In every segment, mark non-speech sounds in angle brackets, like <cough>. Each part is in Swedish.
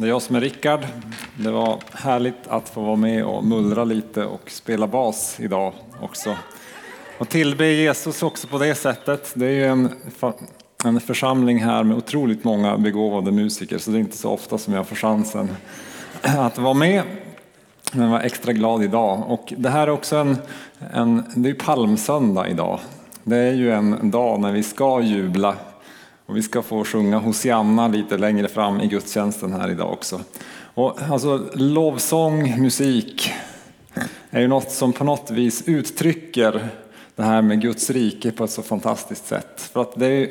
Det är jag som är Rickard. Det var härligt att få vara med och mullra lite och spela bas idag också. Och tillbe Jesus också på det sättet. Det är ju en, en församling här med otroligt många begåvade musiker så det är inte så ofta som jag får chansen att vara med. Men jag var extra glad idag. Och det här är också en, en det är palmsöndag idag. Det är ju en dag när vi ska jubla och vi ska få sjunga Hosianna lite längre fram i gudstjänsten här idag också. Och alltså, lovsång, musik är ju något som på något vis uttrycker det här med Guds rike på ett så fantastiskt sätt. För att det är,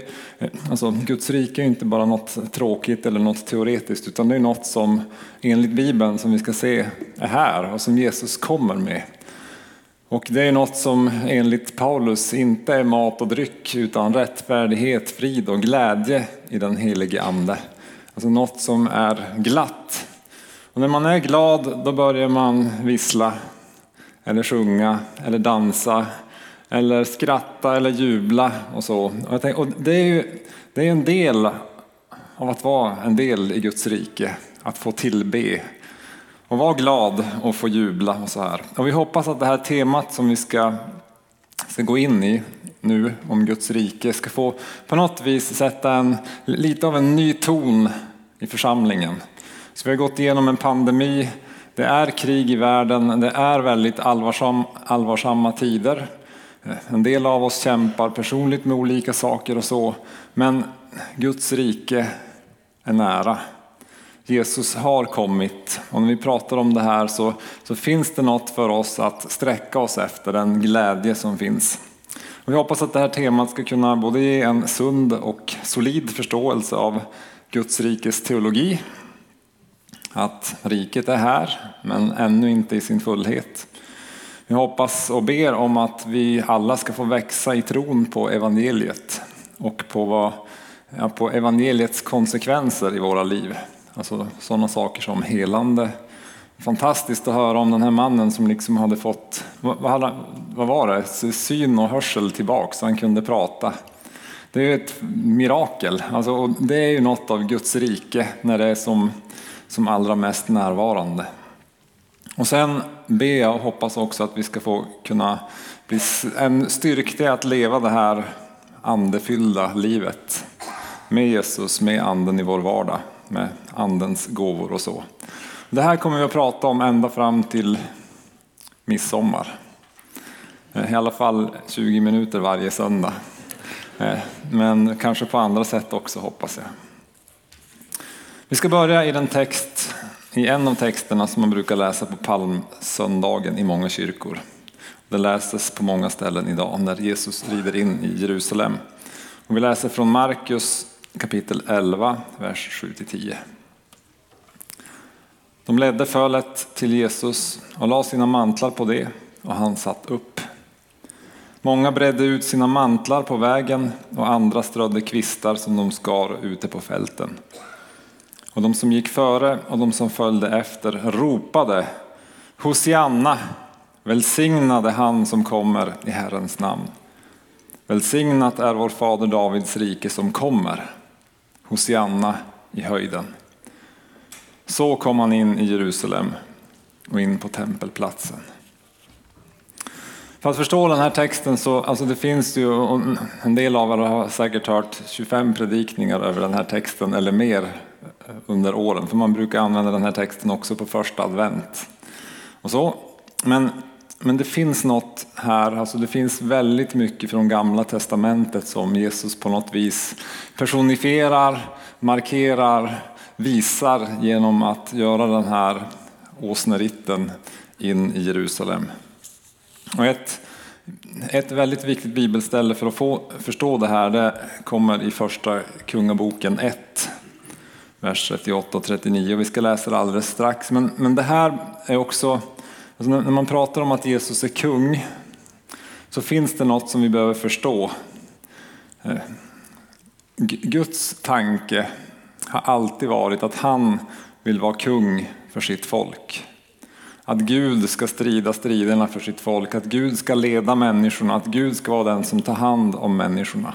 alltså, Guds rike är inte bara något tråkigt eller något teoretiskt utan det är något som enligt Bibeln som vi ska se är här och som Jesus kommer med. Och det är något som enligt Paulus inte är mat och dryck utan rättfärdighet, frid och glädje i den helige Ande. Alltså något som är glatt. Och när man är glad då börjar man vissla eller sjunga eller dansa eller skratta eller jubla och så. Och, tänkte, och det är ju det är en del av att vara en del i Guds rike, att få tillbe och var glad och få jubla och så här. Och vi hoppas att det här temat som vi ska, ska gå in i nu om Guds rike ska få på något vis sätta en, lite av en ny ton i församlingen. Så vi har gått igenom en pandemi, det är krig i världen, det är väldigt allvarsam, allvarsamma tider. En del av oss kämpar personligt med olika saker och så, men Guds rike är nära. Jesus har kommit. Och när vi pratar om det här så, så finns det något för oss att sträcka oss efter, den glädje som finns. Och vi hoppas att det här temat ska kunna både ge en sund och solid förståelse av Guds rikes teologi. Att riket är här, men ännu inte i sin fullhet. Vi hoppas och ber om att vi alla ska få växa i tron på evangeliet och på, vad, ja, på evangeliets konsekvenser i våra liv. Alltså sådana saker som helande. Fantastiskt att höra om den här mannen som liksom hade fått, vad, vad var det, syn och hörsel tillbaka så han kunde prata. Det är ju ett mirakel, alltså, och det är ju något av Guds rike när det är som, som allra mest närvarande. Och sen ber jag och hoppas också att vi ska få kunna bli en styrka att leva det här andefyllda livet med Jesus, med anden i vår vardag med andens gåvor och så. Det här kommer vi att prata om ända fram till midsommar. Eh, I alla fall 20 minuter varje söndag. Eh, men kanske på andra sätt också hoppas jag. Vi ska börja i den text, i en av texterna som man brukar läsa på palmsöndagen i många kyrkor. Det läses på många ställen idag när Jesus rider in i Jerusalem. Och vi läser från Markus kapitel 11, vers 7-10. De ledde fölet till Jesus och la sina mantlar på det och han satt upp. Många bredde ut sina mantlar på vägen och andra strödde kvistar som de skar ute på fälten. Och de som gick före och de som följde efter ropade Hosianna, välsignade han som kommer i Herrens namn. Välsignat är vår fader Davids rike som kommer. Hosianna i höjden. Så kom han in i Jerusalem och in på tempelplatsen. För att förstå den här texten så alltså det finns ju, en del av er har säkert hört 25 predikningar över den här texten eller mer eh, under åren. För man brukar använda den här texten också på första advent. Och så. Men, men det finns något här, alltså det finns väldigt mycket från gamla testamentet som Jesus på något vis personifierar, markerar, visar genom att göra den här åsneritten in i Jerusalem. Och ett, ett väldigt viktigt bibelställe för att få förstå det här det kommer i första Kungaboken 1, vers 38 och 39. Vi ska läsa det alldeles strax. Men, men det här är också, alltså när man pratar om att Jesus är kung så finns det något som vi behöver förstå. Eh, Guds tanke har alltid varit att han vill vara kung för sitt folk. Att Gud ska strida striderna för sitt folk, att Gud ska leda människorna, att Gud ska vara den som tar hand om människorna.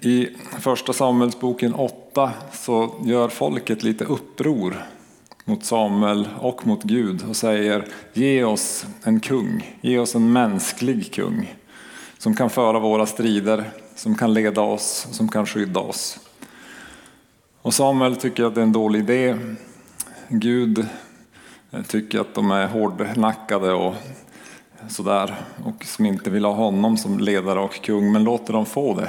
I första Samuelsboken 8 så gör folket lite uppror mot Samuel och mot Gud och säger ge oss en kung, ge oss en mänsklig kung som kan föra våra strider, som kan leda oss, som kan skydda oss. Och Samuel tycker att det är en dålig idé. Gud tycker att de är hårdnackade och sådär och som inte vill ha honom som ledare och kung, men låter dem få det.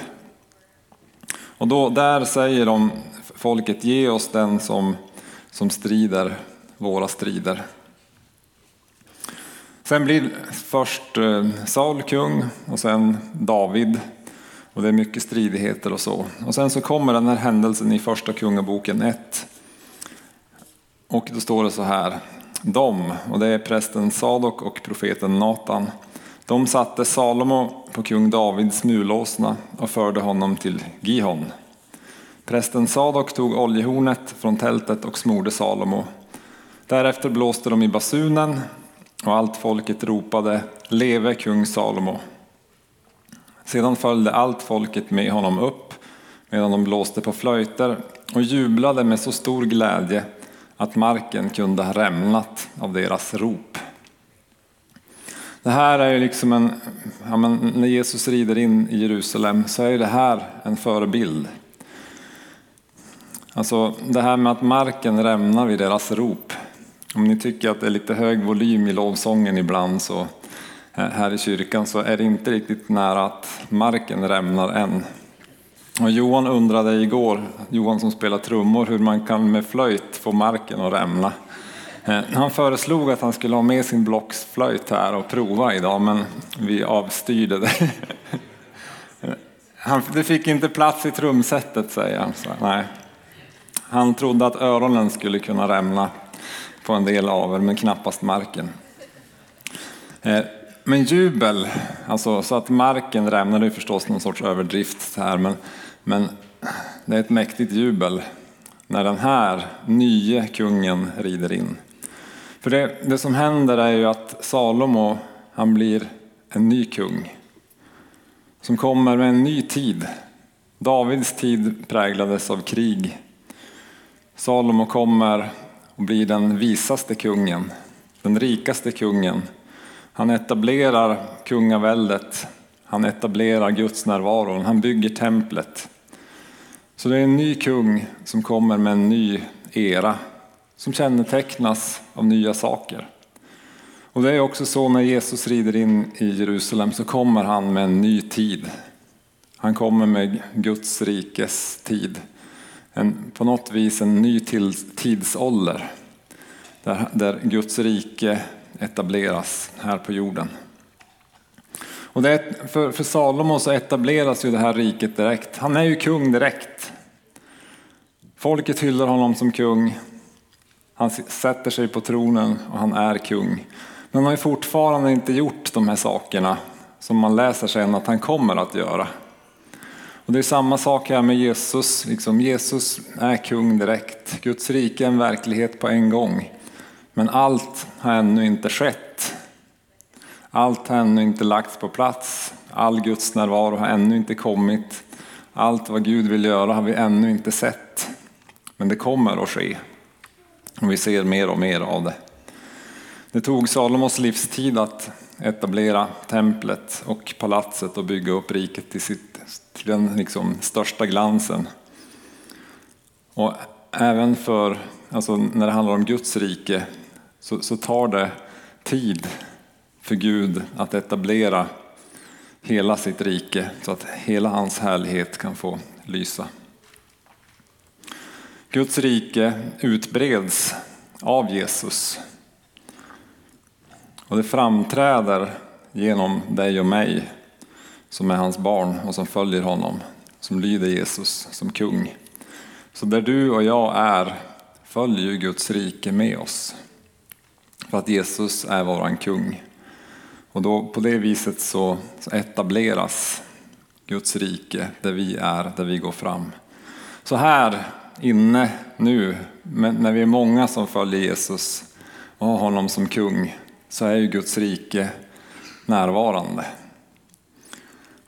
Och då, där säger de, folket, ge oss den som, som strider våra strider. Sen blir först eh, Saul kung och sen David. Och det är mycket stridigheter och så. Och sen så kommer den här händelsen i första kungaboken 1. Och då står det så här. De, och det är prästen Sadok och profeten Natan. De satte Salomo på kung Davids mulåsna och förde honom till Gihon. Prästen Sadok tog oljehornet från tältet och smorde Salomo. Därefter blåste de i basunen och allt folket ropade Leve kung Salomo. Sedan följde allt folket med honom upp medan de blåste på flöjter och jublade med så stor glädje att marken kunde ha rämnat av deras rop. Det här är ju liksom en, ja men när Jesus rider in i Jerusalem så är det här en förebild. Alltså det här med att marken rämnar vid deras rop. Om ni tycker att det är lite hög volym i lovsången ibland så eh, här i kyrkan så är det inte riktigt nära att marken rämnar än. Och Johan undrade igår, Johan som spelar trummor, hur man kan med flöjt få marken att rämna. Eh, han föreslog att han skulle ha med sin blocksflöjt här och prova idag, men vi avstyrde det. <laughs> Eh, det fick inte plats i trumsetet, säger han. Så, nej. Han trodde att öronen skulle kunna rämna på en del av er, men knappast marken. Eh, men jubel, alltså så att marken rämnar, det är förstås någon sorts överdrift här, men, men det är ett mäktigt jubel när den här nye kungen rider in. För det, det som händer är ju att Salomo, han blir en ny kung som kommer med en ny tid. Davids tid präglades av krig. Salomo kommer och blir den visaste kungen, den rikaste kungen. Han etablerar kungaväldet, han etablerar Guds närvaro, han bygger templet. Så det är en ny kung som kommer med en ny era som kännetecknas av nya saker. Och det är också så när Jesus rider in i Jerusalem så kommer han med en ny tid. Han kommer med Guds rikes tid. En, på något vis en ny tidsålder där, där Guds rike etableras här på jorden. Och det, för, för Salomo så etableras ju det här riket direkt. Han är ju kung direkt. Folket hyllar honom som kung. Han sätter sig på tronen och han är kung. Men han har fortfarande inte gjort de här sakerna som man läser sen att han kommer att göra. Och det är samma sak här med Jesus. Liksom Jesus är kung direkt. Guds rike är en verklighet på en gång. Men allt har ännu inte skett. Allt har ännu inte lagts på plats. All Guds närvaro har ännu inte kommit. Allt vad Gud vill göra har vi ännu inte sett. Men det kommer att ske. Och vi ser mer och mer av det. Det tog Salomos livstid att etablera templet och palatset och bygga upp riket till, sitt, till den liksom största glansen. Och även för, alltså när det handlar om Guds rike så, så tar det tid för Gud att etablera hela sitt rike så att hela hans härlighet kan få lysa. Guds rike utbreds av Jesus. Och det framträder genom dig och mig som är hans barn och som följer honom, som lyder Jesus som kung. Så där du och jag är följer ju Guds rike med oss. För att Jesus är våran kung. Och då, på det viset så etableras Guds rike där vi är, där vi går fram. Så här inne nu, när vi är många som följer Jesus och har honom som kung, så är ju Guds rike närvarande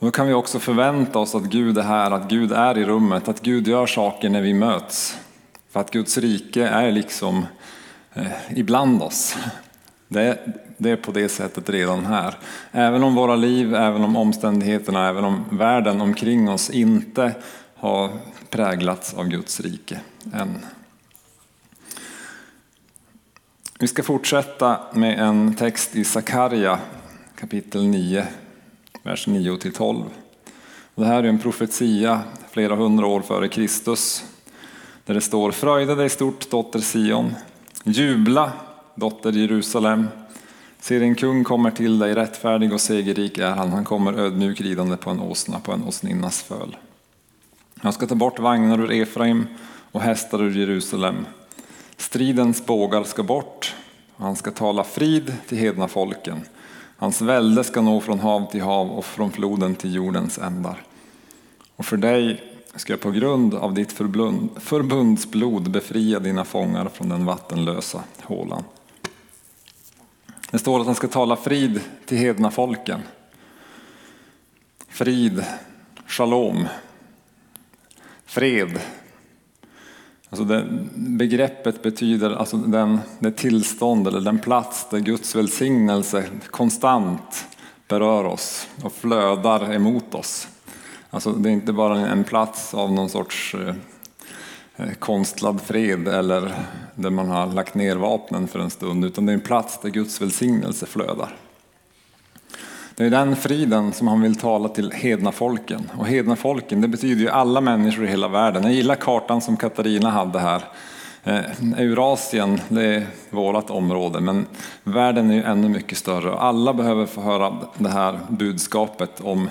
då kan vi också förvänta oss att Gud är här, att Gud är i rummet, att Gud gör saker när vi möts. För att Guds rike är liksom eh, ibland oss. Det, det är på det sättet redan här. Även om våra liv, även om omständigheterna, även om världen omkring oss inte har präglats av Guds rike än. Vi ska fortsätta med en text i Sakarja kapitel 9, vers 9 till 12. Det här är en profetia flera hundra år före Kristus där det står Fröjda dig stort dotter Sion, jubla dotter Jerusalem. Se din kung kommer till dig, rättfärdig och segerrik är han, han kommer ödmjuk ridande på en åsna, på en åsninnas föl. Han ska ta bort vagnar ur Efraim och hästar ur Jerusalem. Stridens bågar ska bort, och han ska tala frid till hedna folken. Hans välde ska nå från hav till hav och från floden till jordens ändar. Och för dig ska jag på grund av ditt förbundsblod befria dina fångar från den vattenlösa hålan. Det står att han ska tala frid till hedna folken. Frid, shalom, fred. Alltså det, begreppet betyder alltså den, det tillstånd eller den plats där Guds välsignelse konstant berör oss och flödar emot oss. Alltså det är inte bara en plats av någon sorts eh, eh, konstlad fred eller där man har lagt ner vapnen för en stund, utan det är en plats där Guds välsignelse flödar. Det är den friden som han vill tala till hedna folken. Och hedna folken, det betyder ju alla människor i hela världen. Jag gillar kartan som Katarina hade här. Eh, Eurasien, det är vårt område, men världen är ju ännu mycket större. Alla behöver få höra det här budskapet om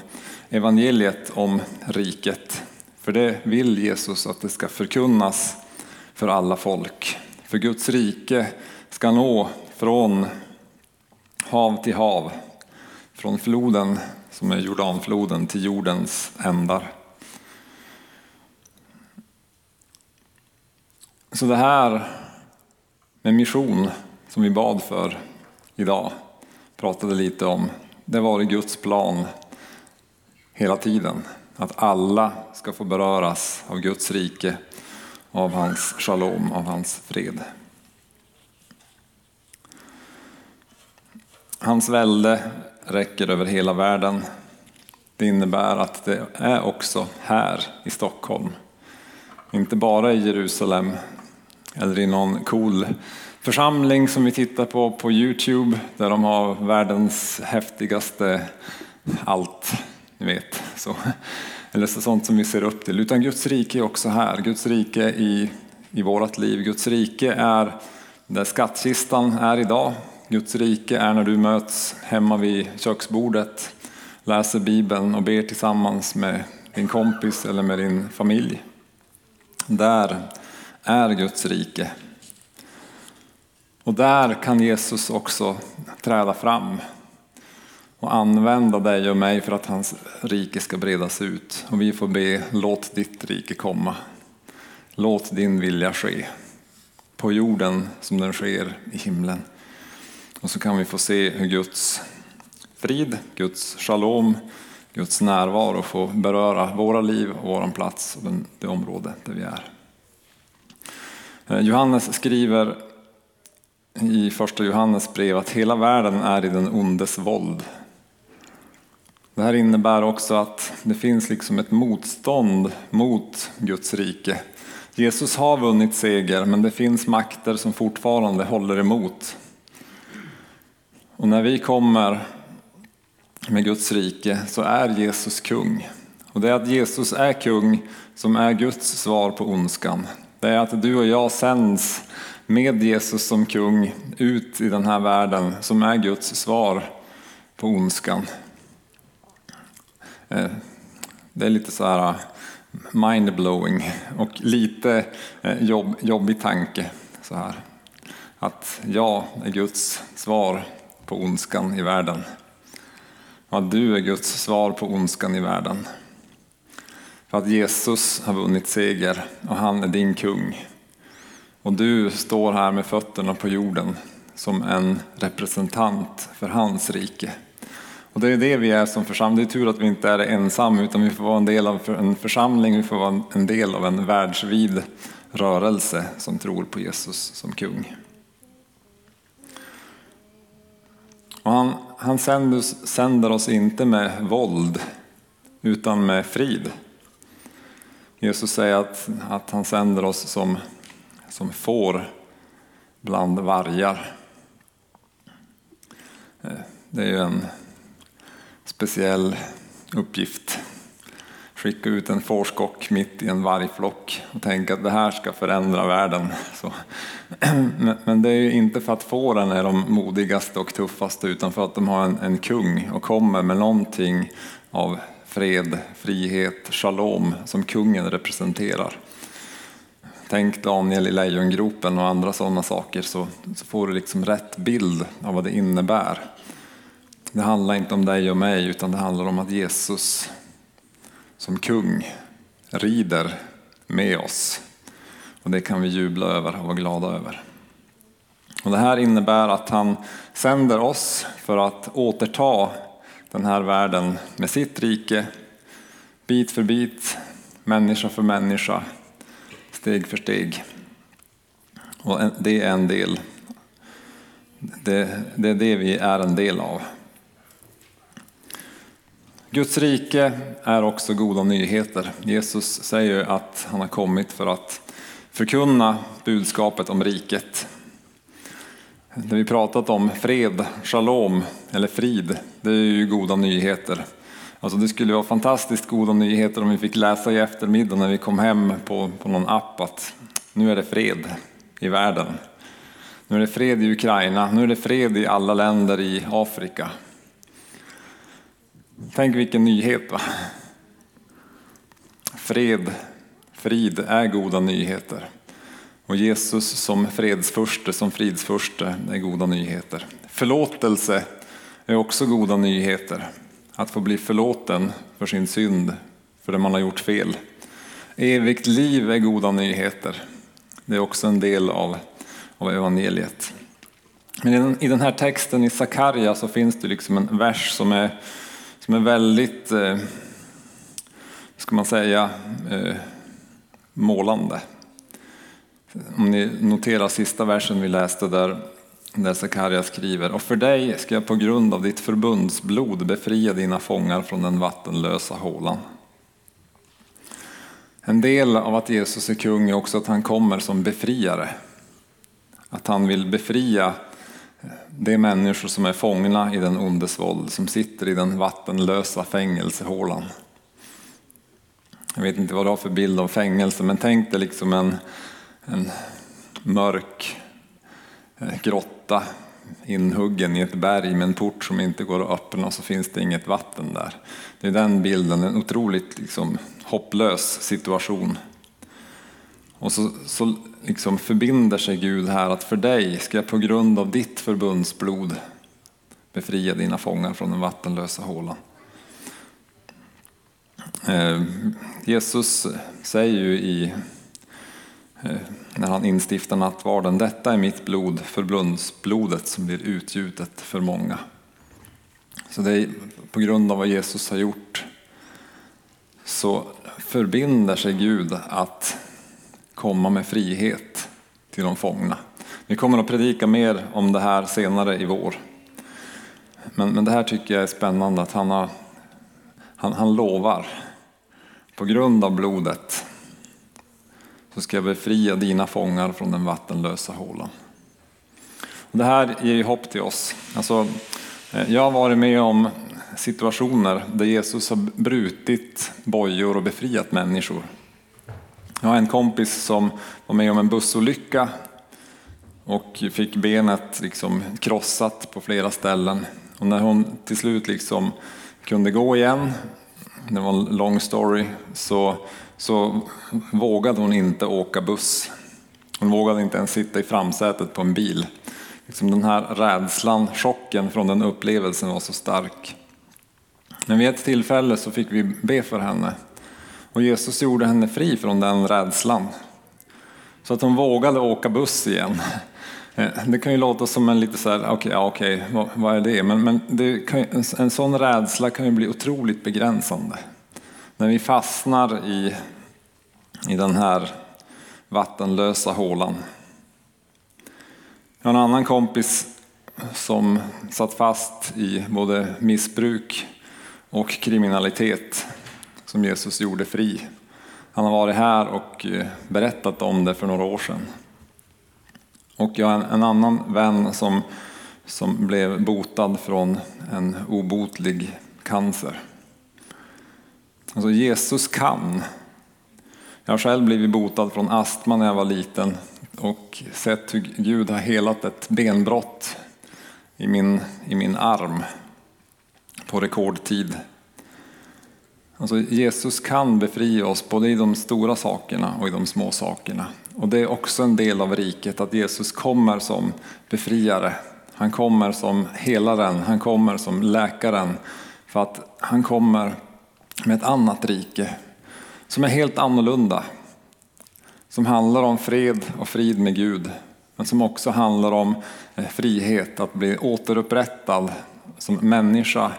evangeliet om riket. För det vill Jesus att det ska förkunnas för alla folk. För Guds rike ska nå från hav till hav, från floden som är Jordanfloden till jordens ändar. Så det här med mission som vi bad för idag, pratade lite om, det var i Guds plan hela tiden. Att alla ska få beröras av Guds rike, av hans shalom, av hans fred. Hans välde räcker över hela världen. Det innebär att det är också här i Stockholm. Inte bara i Jerusalem eller i någon cool församling som vi tittar på på Youtube där de har världens häftigaste allt ni vet. Så, eller så sånt som vi ser upp till. Utan Guds rike är också här. Guds rike i, i vårt liv. Guds rike är där skattkistan är idag. Guds rike är när du möts hemma vid köksbordet, läser Bibeln och ber tillsammans med din kompis eller med din familj. Där är Guds rike. Och där kan Jesus också träda fram och använda dig och mig för att hans rike ska bredas ut. Och vi får be, låt ditt rike komma. Låt din vilja ske på jorden som den sker i himlen. Och så kan vi få se hur Guds frid, Guds shalom, Guds närvaro får beröra våra liv och vår plats och det område där vi är. Eh, Johannes skriver i första Johannes brev att hela världen är i den ondes våld. Det här innebär också att det finns liksom ett motstånd mot Guds rike. Jesus har vunnit seger, men det finns makter som fortfarande håller emot. Och när vi kommer med Guds rike så är Jesus kung. Och det är att Jesus är kung som är Guds svar på ondskan. Det är att du och jag sänds med Jesus som kung ut i den här världen som är Guds svar på ondskan. Eh, det är lite så här eh, mindblowing och lite eh, jobb, jobbig tanke. Så här. Att jag är Guds svar på ondskan i världen. Och att du är Guds svar på ondskan i världen. För att Jesus har vunnit seger och han är din kung. Och du står här med fötterna på jorden som en representant för hans rike. Och det är det vi är som församling. Det är tur att vi inte är ensamma utan vi får vara en del av en församling, vi får vara en del av en världsvid rörelse som tror på Jesus som kung. Och han han sänder, sänder oss inte med våld utan med frid. Jesus säger att, att han sänder oss som, som får bland vargar. Eh, det är ju en speciell uppgift. Skicka ut en fårskock mitt i en vargflock och tänka att det här ska förändra världen. Så. <clears throat> Men det är ju inte för att fåren är de modigaste och tuffaste utan för att de har en, en kung och kommer med någonting av fred, frihet, shalom som kungen representerar. Tänk Daniel i lejongropen och andra sådana saker så, så får du liksom rätt bild av vad det innebär. Det handlar inte om dig och mig utan det handlar om att Jesus som kung rider med oss. Och det kan vi jubla över och vara glada över. Och det här innebär att han sänder oss för att återta den här världen med sitt rike, bit för bit, människa för människa, steg för steg. Och det är en del. Det, det är det vi är en del av. Guds rike är också goda nyheter. Jesus säger att han har kommit för att förkunna budskapet om riket. När vi pratat om fred, shalom eller frid, det är ju goda nyheter. Alltså det skulle vara fantastiskt goda nyheter om vi fick läsa i eftermiddag när vi kom hem på, på någon app att nu är det fred i världen. Nu är det fred i Ukraina, nu är det fred i alla länder i Afrika. Tänk vilken nyhet va? Fred, frid är goda nyheter. Och Jesus som fredsförste, som fridsförste, är goda nyheter. Förlåtelse är också goda nyheter. Att få bli förlåten för sin synd, för det man har gjort fel. Evigt liv är goda nyheter. Det är också en del av, av evangeliet. Men i den, i den här texten i Sakarja så finns det liksom en vers som är som är väldigt, eh, ska man säga, eh, målande. Om ni noterar sista versen vi läste där, där Sakarja skriver Och för dig ska jag på grund av ditt förbundsblod befria dina fångar från den vattenlösa hålan. En del av att Jesus är kung är också att han kommer som befriare. Att han vill befria det är människor som är fångna i den ondes våld, som sitter i den vattenlösa fängelsehålan. Jag vet inte vad du har för bild av fängelse, men tänk dig liksom en, en mörk eh, grotta inhuggen i ett berg med en port som inte går att öppna och så finns det inget vatten där. Det är den bilden, en otroligt liksom, hopplös situation. Och så, så liksom förbinder sig Gud här att för dig ska jag på grund av ditt förbundsblod befria dina fångar från den vattenlösa hålan. Eh, Jesus säger ju i, eh, när han instiftar nattvarden, detta är mitt blod, förbundsblodet som blir utgjutet för många. Så det är på grund av vad Jesus har gjort så förbinder sig Gud att komma med frihet till de fångna. Vi kommer att predika mer om det här senare i vår. Men, men det här tycker jag är spännande att han, har, han, han lovar på grund av blodet så ska jag befria dina fångar från den vattenlösa hålan. Det här ger ju hopp till oss. Alltså, eh, jag har varit med om situationer där Jesus har brutit bojor och befriat människor. Jag har en kompis som var med om en bussolycka och fick benet liksom krossat på flera ställen. Och när hon till slut liksom kunde gå igen, det var en lång story, så, så vågade hon inte åka buss. Hon vågade inte ens sitta i framsätet på en bil. Liksom den här rädslan, chocken från den upplevelsen var så stark. Men vid ett tillfälle så fick vi be för henne och Jesus gjorde henne fri från den rädslan. Så att hon vågade åka buss igen. Eh, det kan ju låta som en lite så här, okej, okay, ja, okay, vad, vad, är det? Men, men det kan, en sån rädsla kan ju bli otroligt begränsande. När vi fastnar i, i den här vattenlösa hålan. Jag har en annan kompis som satt fast i både missbruk och kriminalitet som Jesus gjorde fri. Han har varit här och eh, berättat om det för några år sedan. Och jag har en, annan vän som, som blev botad från en obotlig cancer. Alltså Jesus kan. Jag har själv blivit botad från astma när jag var liten och sett hur Gud har helat ett benbrott i min, i min arm på rekordtid. Alltså Jesus kan befria oss både i de stora sakerna och i de små sakerna. Och det är också en del av riket att Jesus kommer som befriare. Han kommer som helaren, han kommer som läkaren. För att han kommer med ett annat rike som är helt annorlunda. Som handlar om fred och frid med Gud. Men som också handlar om eh, frihet, att bli återupprättad som människa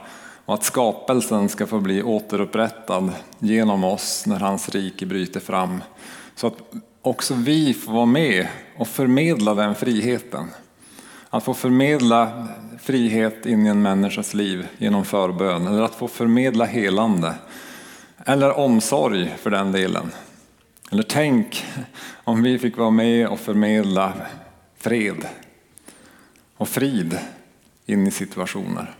och att skapelsen ska få bli återupprättad genom oss när hans rike bryter fram. Så att också vi får vara med och förmedla den friheten. Att få förmedla frihet in i en människas liv genom förbön eller att få förmedla helande. Eller omsorg för den delen. Eller tänk om vi fick vara med och förmedla fred och frid in i situationer.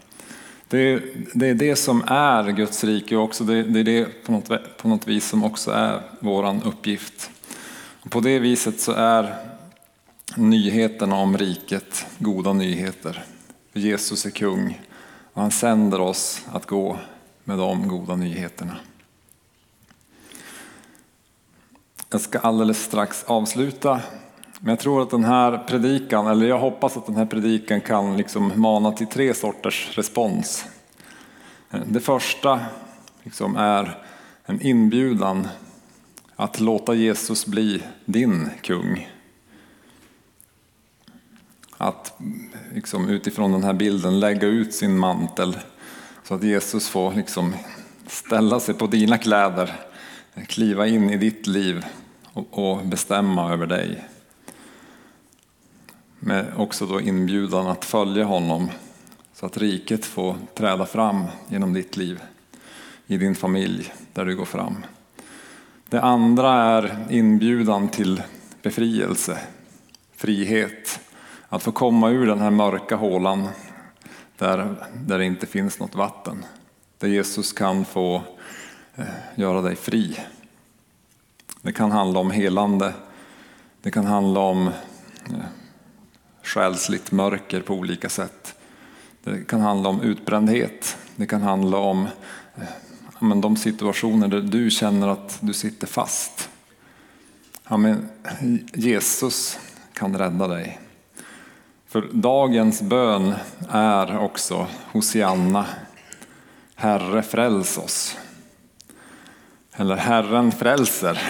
Det är, det är det som är Guds rike och också det, det är det på något, på något vis som också är vår uppgift. Och på det viset så är nyheterna om riket goda nyheter. Jesus är kung och han sänder oss att gå med de goda nyheterna. Jag ska alldeles strax avsluta men jag tror att den här predikan, eller jag hoppas att den här predikan kan liksom mana till tre sorters respons. Det första liksom är en inbjudan att låta Jesus bli din kung. Att liksom utifrån den här bilden lägga ut sin mantel så att Jesus får liksom ställa sig på dina kläder, kliva in i ditt liv och bestämma över dig. Med också då inbjudan att följa honom så att riket får träda fram genom ditt liv, i din familj, där du går fram. Det andra är inbjudan till befrielse, frihet. Att få komma ur den här mörka hålan där, där det inte finns något vatten. Där Jesus kan få eh, göra dig fri. Det kan handla om helande. Det kan handla om eh, själsligt mörker på olika sätt. Det kan handla om utbrändhet. Det kan handla om eh, men de situationer där du känner att du sitter fast. Ja, men Jesus kan rädda dig. För dagens bön är också Hosianna, Herre fräls oss. Eller Herren frälser.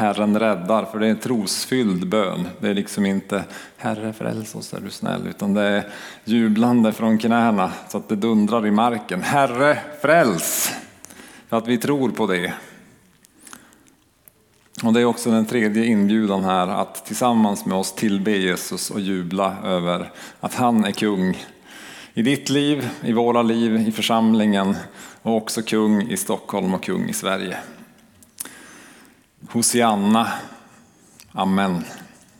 Herren räddar, för det är en trosfylld bön. Det är liksom inte Herre fräls oss är du snäll, utan det är jublande från knäna så att det dundrar i marken. Herre fräls! För att vi tror på det. Och det är också den tredje inbjudan här att tillsammans med oss tillbe Jesus och jubla över att han är kung i ditt liv, i våra liv, i församlingen och också kung i Stockholm och kung i Sverige. Hosianna. Amen.